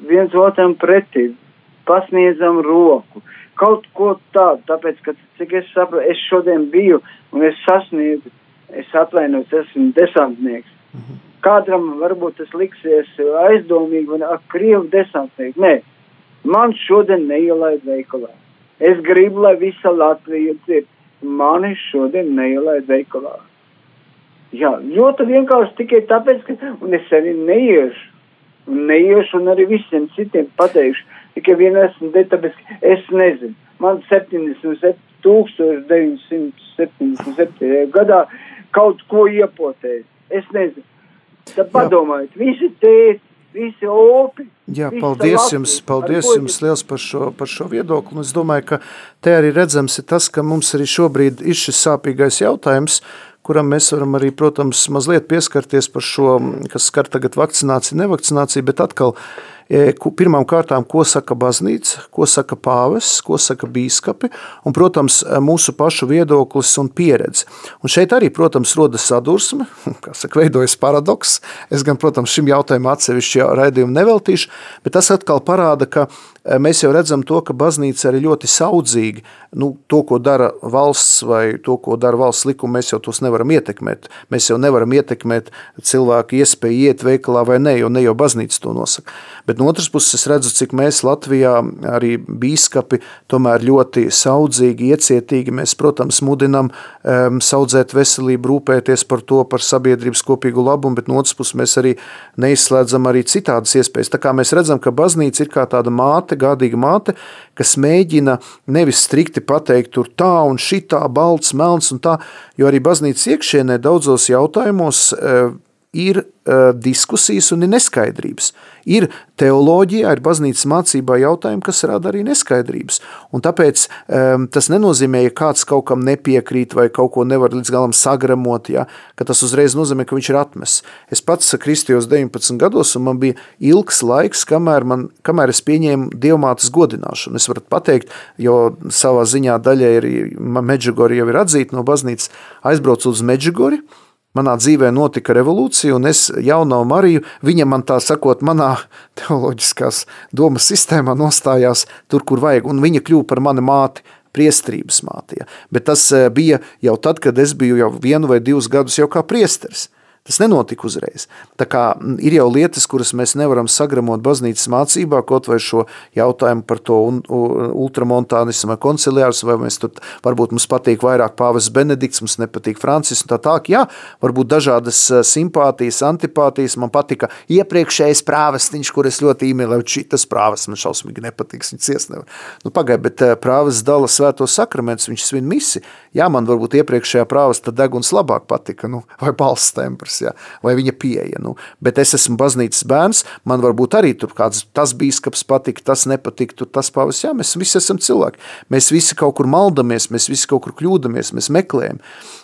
viens otram pretī, pasniedzam roku. Kaut ko tādu, tāpēc, ka, cik es saprotu, es šodien biju un es sasniedzu, es atvainojos, esmu desantnieks. Mhm. Kādam varbūt tas liksies aizdomīgi, vai ak, krievu desantnieks. Nē, man šodien neielaid veikalā. Es gribu, lai visa Latvija dzird. Mani šodien neielaid veikalā. Jā, ļoti vienkārši tikai tāpēc, ka, un es arī neiešu neiešu un arī visiem citiem pateikšu. Tikai vien esmu te, tāpēc es nezinu. Man 77, 1977. gadā kaut ko iepotēja. Es nezinu. Tad padomājiet, visi tēti, visi opi. Jā, paldies jums, paldies jums liels par šo, par šo viedokli. Un es domāju, ka te arī redzams ir tas, ka mums arī šobrīd ir šis sāpīgais jautājums, kuram mēs varam arī, protams, mazliet pieskarties par šo, kas skar tagad vakcināciju, nevakcināciju, bet atkal pirmām kārtām, ko saka baznīca, ko saka pāvests, ko saka bīskapi, un, protams, e, mūsu pašu viedoklis un pieredze. Un šeit arī, protams, rodas sadursme, kā saka, veidojas paradoks. Es gan, protams, šim jautājumam atsevišķi raidījumu neveltīšu, bet tas atkal parāda, ka Eh, mēs jau redzam to, ka baznīca ir ļoti saudzīgi. Nu, to, ko dara valsts vai to, ko dara valsts likuma, mēs jau tos nevaram ietekmēt. Mēs jau nevaram ietekmēt cilvēku iespēju iet veikalā vai ne, jo ne jau baznīca to nosaka. Bet no otras puses es redzu, cik mēs Latvijā arī bīskapi tomēr ļoti saudzīgi, iecietīgi. Mēs, protams, mudinam um, saudzēt veselību, rūpēties par to, par sabiedrības kopīgu labumu, bet no otras puses mēs arī neizslēdzam arī citādas iespējas. Tā kā mēs redzam, ka baznīca ir kā tāda māte, gādīga māte, kas mēģina nevis strikti pateikt, tur tā un šitā, balts, melns un tā, jo arī baznīcas iekšienē daudzos jautājumos eh, ir uh, diskusijas un ir neskaidrības. Ir teoloģijā, ir baznīcas mācībā jautājumi, kas rada arī neskaidrības. Un tāpēc um, tas nenozīmē, ja kāds kaut kam nepiekrīt vai kaut ko nevar līdz galam sagramot, ja, ka tas uzreiz nozīmē, ka viņš ir atmests. Es pats kristījos 19 gados, un man bija ilgs laiks, kamēr, man, kamēr es pieņēmu dievmātes godināšanu. Es varu pateikt, jo savā ziņā daļai ir Medžugori jau ir atzīta no baznīcas, aizbraucu uz Medžugori, Manā dzīvē notika revolūcija, un es jauno Mariju, viņa man tā sakot, manā teoloģiskās domas sistēmā nostājās tur, kur vajag, un viņa kļuva par mani māti, priestrības māti. Ja. Bet tas eh, bija jau tad, kad es biju jau vienu vai divus gadus jau kā priesteris. Tas nenotika uzreiz. Tā kā ir jau lietas, kuras mēs nevaram sagramot baznīcas mācībā, kaut vai šo jautājumu par to ultramontānismu vai konciliārus, vai mēs tur, varbūt mums patīk vairāk pāvis Benedikts, mums nepatīk Francis un tā tā, jā, varbūt dažādas simpātijas, antipātijas, man patika iepriekšējais prāvestiņš, kur es ļoti īmēlēju, šitas prāves man šausmīgi nepatiks, viņš ciest nevar. Nu, pagai, bet prāves dala svēto sakramentus, viņš svin misi, jā, man varbūt iepriekšējā prāves tad deguns labāk patika, nu, vai balsts tempers cilvēks, ja, vai viņa pieeja. Nu, bet es esmu baznīcas bērns, man varbūt arī tur kāds tas bīskaps patika, tas nepatika, tur tas pavas. Jā, mēs visi esam cilvēki. Mēs visi kaut kur maldamies, mēs visi kaut kur kļūdamies, mēs meklējam.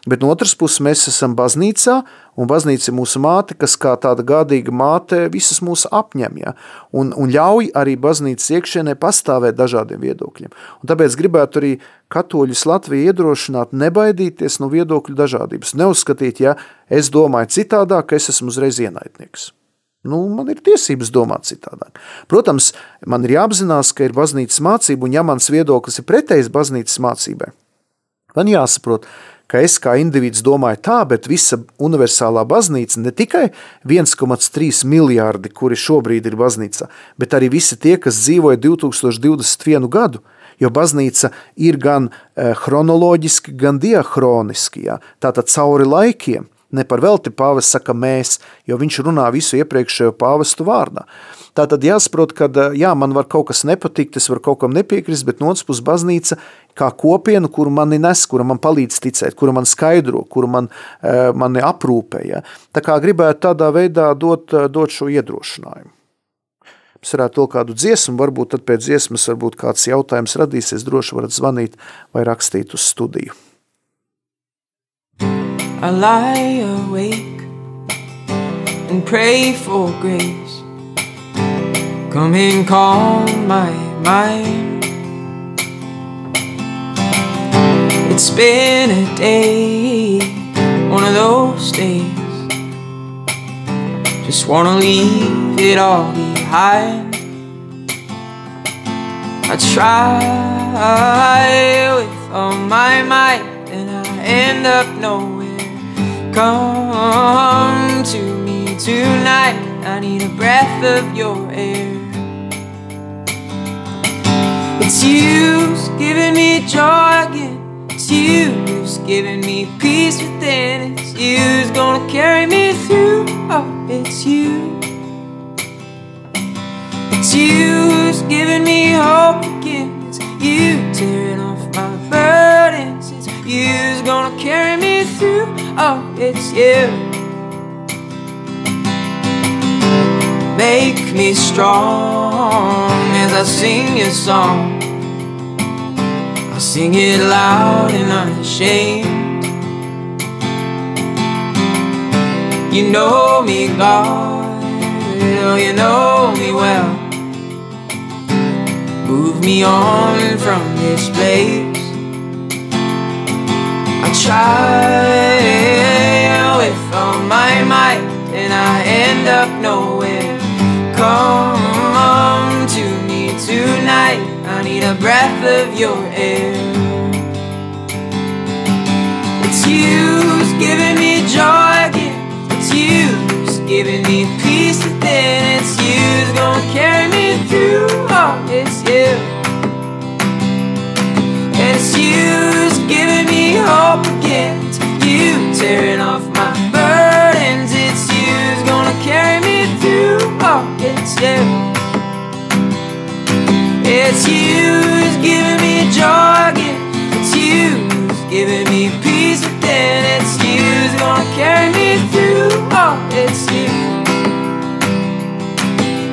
Bet no otras puses mēs esam baznīcā, Un baznīca ir mūsu māte, kas kā tāda gādīga māte visas mūs apņem, ja? un, un ļauj arī baznīcas iekšienē pastāvēt dažādiem viedokļiem. Un tāpēc gribētu arī katoļus Latviju iedrošināt nebaidīties no viedokļu dažādības. Neuzskatīt, ja es domāju citādāk, es esmu uzreiz ienaidnieks. Nu, man ir tiesības domāt citādāk. Protams, man ir jāapzinās, ka ir baznīcas mācība, un ja mans viedoklis ir pretējs baznīcas mācībai, man jāsaprot, ka es kā indivīds domāju tā, bet visa universālā baznīca ne tikai 1,3 miljārdi, kuri šobrīd ir baznīcā, bet arī visi tie, kas dzīvoja 2021 gadu, jo baznīca ir gan eh, chronoloģiski, gan diahroniski, jā, tātad cauri laikiem. Ne par velti pāvis saka mēs, jo viņš runā visu iepriekšējo pāvestu vārdā. Tā tad jāsaprot, ka jā, man var kaut kas nepatikt, es varu kaut kam nepiekrist, bet no otras puses baznīca kā kopiena, kuru mani nes, kura man palīdz ticēt, kura man skaidro, kura man, mani aprūpē. Ja? Tā kā gribētu tādā veidā dot, dot šo iedrošinājumu. Mēs varētu vēl kādu dziesmu, varbūt tad pēc dziesmas varbūt kāds jautājums radīsies, droši varat zvanīt vai rakstīt uz studiju. I lie awake and pray for grace. Come and calm my mind. It's been a day, one of those days. Just wanna leave it all behind. I try with all my might, and I end up nowhere. Come to me tonight. I need a breath of your air. It's you's giving me joy again. It's you's giving me peace within. It's you's gonna carry me through. Oh, it's you. It's you's giving me hope again. It's you tearing off my burdens. It's you's gonna carry me through. Oh, it's you. Make me strong as I sing your song. I sing it loud and unashamed. You know me, God, oh, you know me well. Move me on from this place. I try with all my might, and I end up nowhere. Come to me tonight. Need a breath of your air. It's you's giving me joy again. It's you's giving me peace within. It's you's gonna carry me through. Oh, it's you. It's you's giving me hope again. It's you tearing off my burdens. It's you's gonna carry me through. Oh, it's you. It's you's giving me joy again. It's you's giving me peace within. It's you's gonna carry me through. Oh, it's you.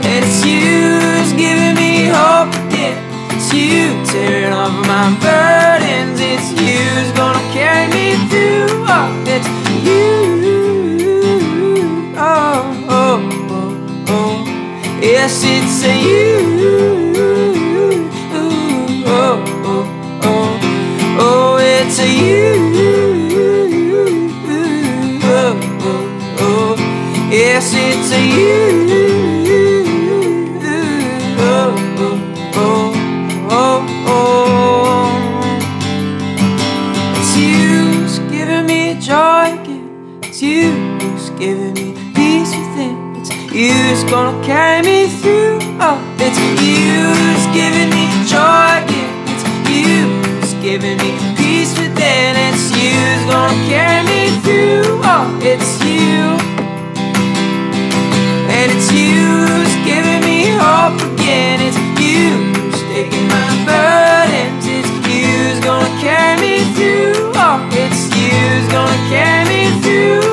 It's you's giving me hope again. It's you tearing off my burdens. It's you's gonna carry me through. Oh, it's you. Oh, oh, oh, oh. Yes, it's you. Gonna carry me through. Oh, it's you's giving me joy. It's you's giving me peace within. It's you who's gonna carry me through. Oh, it's you. And it's you's giving me hope again. It's you's taking my burdens. It's you's gonna carry me through. Oh, it's you's gonna carry me through.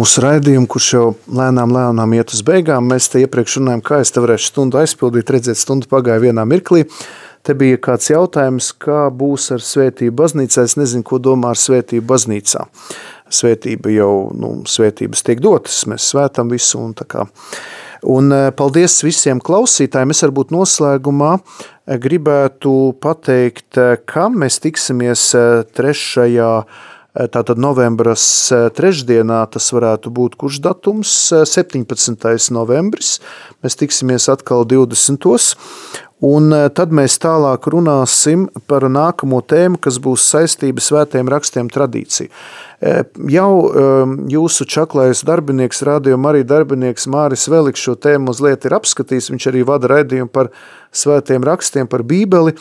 Mūsu raidījumu, kurš jau lēnām, lēnām iet uz beigām. Mēs te iepriekš runājām, kā es te varēšu stundu aizpildīt. Redzēt, stunda pagāja vienā mirklī. Te bija kāds jautājums, kā būs ar svētību baznīcā. Es nezinu, ko domā ar svētību baznīcā. Svētība jau, nu, svētības tiek dotas, mēs svētam visu un tā kā. Un eh, paldies visiem klausītājiem. Es varbūt noslēgumā eh, gribētu pateikt, eh, kam mēs tiksimies trešajā Tātad novembras trešdienā tas varētu būt kurš datums? 17. novembris. Mēs tiksimies atkal 20. Un tad mēs tālāk runāsim par nākamo tēmu, kas būs saistība svētiem rakstiem tradīcija. Jau jūsu čaklais darbinieks, rādījuma arī darbinieks Māris Veliks šo tēmu mazliet ir apskatījis. Viņš arī vada raidījumu par svētiem rakstiem, par bībeli.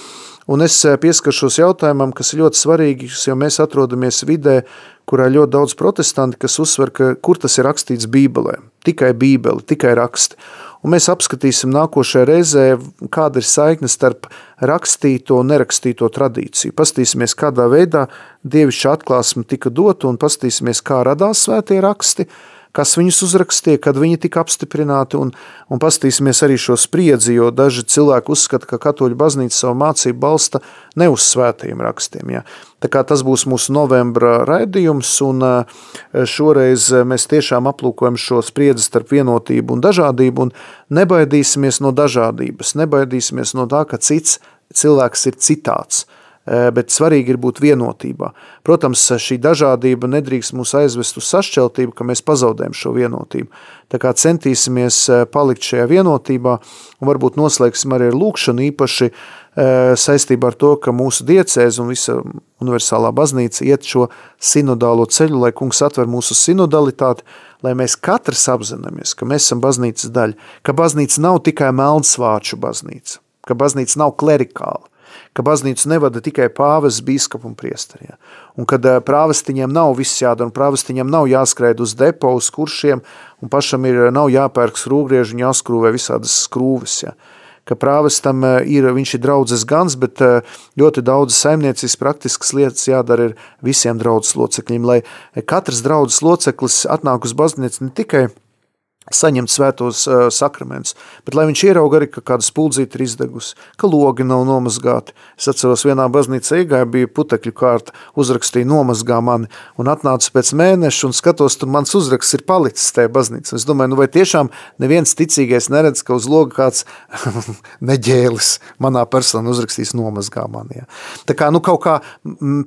Un es pieskaršos jautājumam, kas ir ļoti svarīgs, jo mēs atrodamies vidē, kurā ir ļoti daudz protestanti, kas uzsver, ka kur tas ir rakstīts bībelē. Tikai bībeli, tikai raksti. Un mēs apskatīsim nākošajā reizē, kāda ir saikne starp rakstīto un nerakstīto tradīciju. Pastīsimies, kādā veidā dievišķa atklāsme tika dota un pastīsimies, kā radās svētie raksti, kas viņus uzrakstīja, kad viņi tika apstiprināti, un, un pastīsimies arī šo spriedzi, jo daži cilvēki uzskata, ka katoļu baznīca savu mācību balsta ne uz svētajiem rakstiem. Ja. Tā kā tas būs mūsu novembra raidījums, un šoreiz mēs tiešām aplūkojam šo spriedzi starp vienotību un dažādību, un nebaidīsimies no dažādības, nebaidīsimies no tā, ka cits cilvēks ir citāds – bet svarīgi ir būt vienotībā. Protams, šī dažādība nedrīkst mūs aizvest uz sašķeltību, ka mēs pazaudējam šo vienotību. Tā kā centīsimies palikt šajā vienotībā un varbūt noslēgsim arī ar lūkšanu īpaši saistībā ar to, ka mūsu diecēs un visa universālā baznīca iet šo sinodālo ceļu, lai kungs atver mūsu sinodalitāti, lai mēs katrs apzināmies, ka mēs esam baznīcas daļa, ka baznīca nav tikai melnsvāču baznīca, ka baznīca nav klerikāla, ka baznīcu nevada tikai pāvis, biskups un priesteri. Ja. Un kad prāvestiņiem nav viss jādara, un prāvestiņiem nav jāskrēj uz depo, uz kuršiem, un pašam ir nav jāpērk skrūvgrieži un jāskrūvē visādas skrūves. Ja ka prāvestam ir, viņš ir draudzes gans, bet ļoti daudz saimniecības praktiskas lietas jādara ir visiem draudzes locekļiem, lai katrs draudzes loceklis atnāk uz baznīcu ne tikai saņemt svētos uh, sakramentus, bet lai viņš ierauga arī, ka kāda spuldzīte ir izdegusi, ka logi nav nomazgāti. Es atceros, vienā baznīcā iegāja, bija putekļu kārta, uzrakstīja nomazgā mani, un atnāca pēc mēneša un skatos, tur mans uzraksts ir palicis tajā baznīcā. Es domāju, nu vai tiešām neviens ticīgais neredz, ka uz loga kāds neģēlis manā personā uzrakstīs nomazgā mani. Ja. Tā kā, nu kaut kā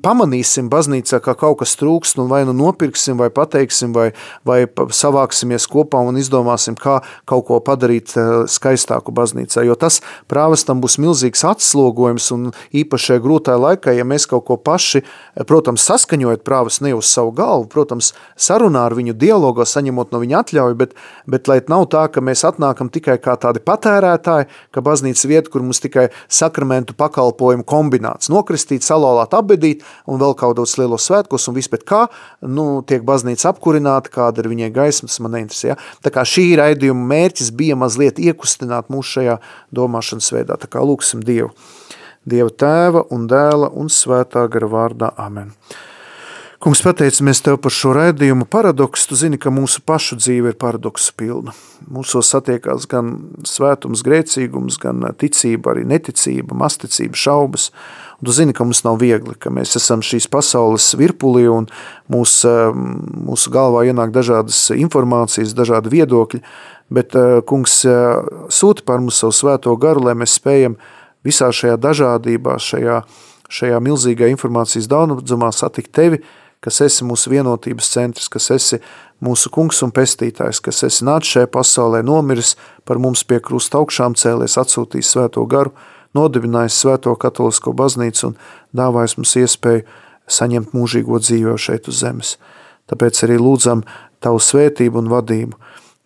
pamanīsim baznīcā, ka kaut kas trūkst, un vai nu nopirksim, vai pateiksim, vai, vai savāksimies kopā un izdomāsim, izdomāsim, kā kaut ko padarīt eh, skaistāku baznīcā. Jo tas prāvestam būs milzīgs atslogojums un īpaši šajā grūtajā laikā, ja mēs kaut ko paši, eh, protams, saskaņojot prāves ne uz savu galvu, protams, sarunā ar viņu dialogā, saņemot no viņa atļauju, bet, bet lai nav tā, ka mēs atnākam tikai kā tādi patērētāji, ka baznīca vieta, kur mums tikai sakramentu pakalpojumu kombināts, nokristīt, salolāt, apbedīt un vēl kādos lielos svētkos un bet kā nu, tiek baznīca apkurināta, kāda ir viņai gaisma, tas man neinteresē. Ja? Tā kā kā šī raidījuma mērķis bija mazliet iekustināt mūs šajā domāšanas veidā. Tā kā lūksim Dievu. Dieva tēva un dēla un svētā gara vārdā. Amen. Kungs, pateicamies Tev par šo raidījumu paradoksu. Tu zini, ka mūsu pašu dzīve ir paradoksu pilna. Mūsos satiekās gan svētums, grēcīgums, gan ticība, arī neticība, masticība, šaubas. Un tu zini, ka mums nav viegli, ka mēs esam šīs pasaules virpulī un mūs, mūsu galvā ienāk dažādas informācijas, dažādi viedokļi, bet kungs sūta par mums savu svēto garu, lai mēs spējam visā šajā dažādībā, šajā, šajā milzīgā informācijas daudzumā satikt tevi, kas esi mūsu vienotības centrs, kas esi mūsu kungs un pestītājs, kas esi nācis šajā pasaulē, nomiris par mums pie krusta augšām cēlies, atsūtījis svēto garu, nodibinājis svēto katolisko baznīcu un dāvājis mums iespēju saņemt mūžīgo dzīvi šeit uz zemes. Tāpēc arī lūdzam Tavu svētību un vadību.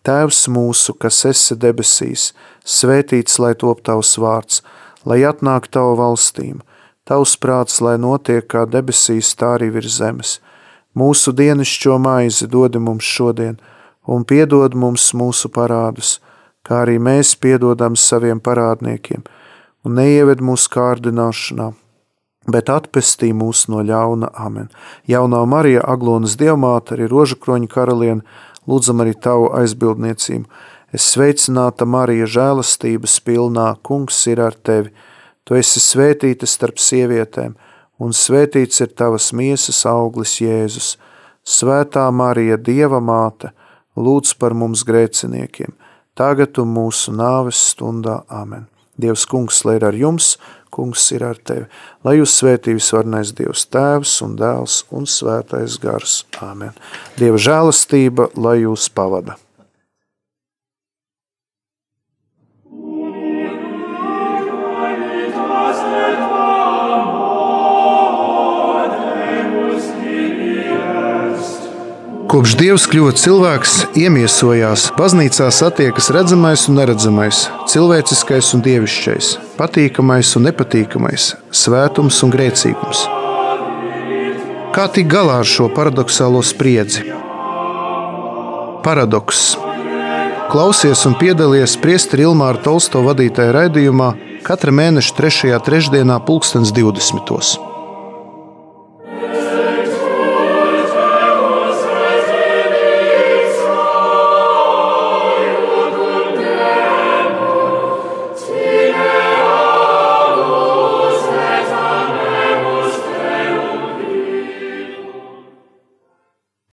Tēvs mūsu, kas esi debesīs, svētīts lai top Tavs vārds, lai atnāk Tava valstīm, Tavs prāts, lai notiek kā debesīs, tā arī virs zemes – Mūsu dienascho maizi dod mums šodien, un piedod mums mūsu parādus, kā arī mēs piedodam saviem parādniekiem, un neieved mūsu kārdināšanā, bet atpestī mūs no ļauna amen. Jaunā Marija, Aglonas dievmāte, arī roža kroņa karaliene, lūdzam arī tavu aizbildniecību. Es sveicināta Marija žēlastības pilnā, kungs ir ar tevi. Tu esi svētīta starp sievietēm, un svētīts ir tavas miesas auglis Jēzus. Svētā Marija, Dieva māte, lūdz par mums grēciniekiem, tagad un mūsu nāves stundā Amen. Dievs kungs, lai ir ar jums, kungs ir ar tevi, lai jūs svētības varnais Dievs tēvs un dēls un svētais gars. Amen. Dieva žēlastība, lai jūs pavada. Kopš Dievs kļuva cilvēks, iemiesojās, baznīcā satiekas redzamais un neredzamais, cilvēciskais un dievišķais, patīkamais un nepatīkamais, svētums un grēcīgums. Kā tikt galā ar šo paradoxālo spriedzi? Paradoks. Klausies un piedalies Priesteri Ilmāra Tolsto vadītajā raidījumā katra mēneša 3. trešdienā, 2020.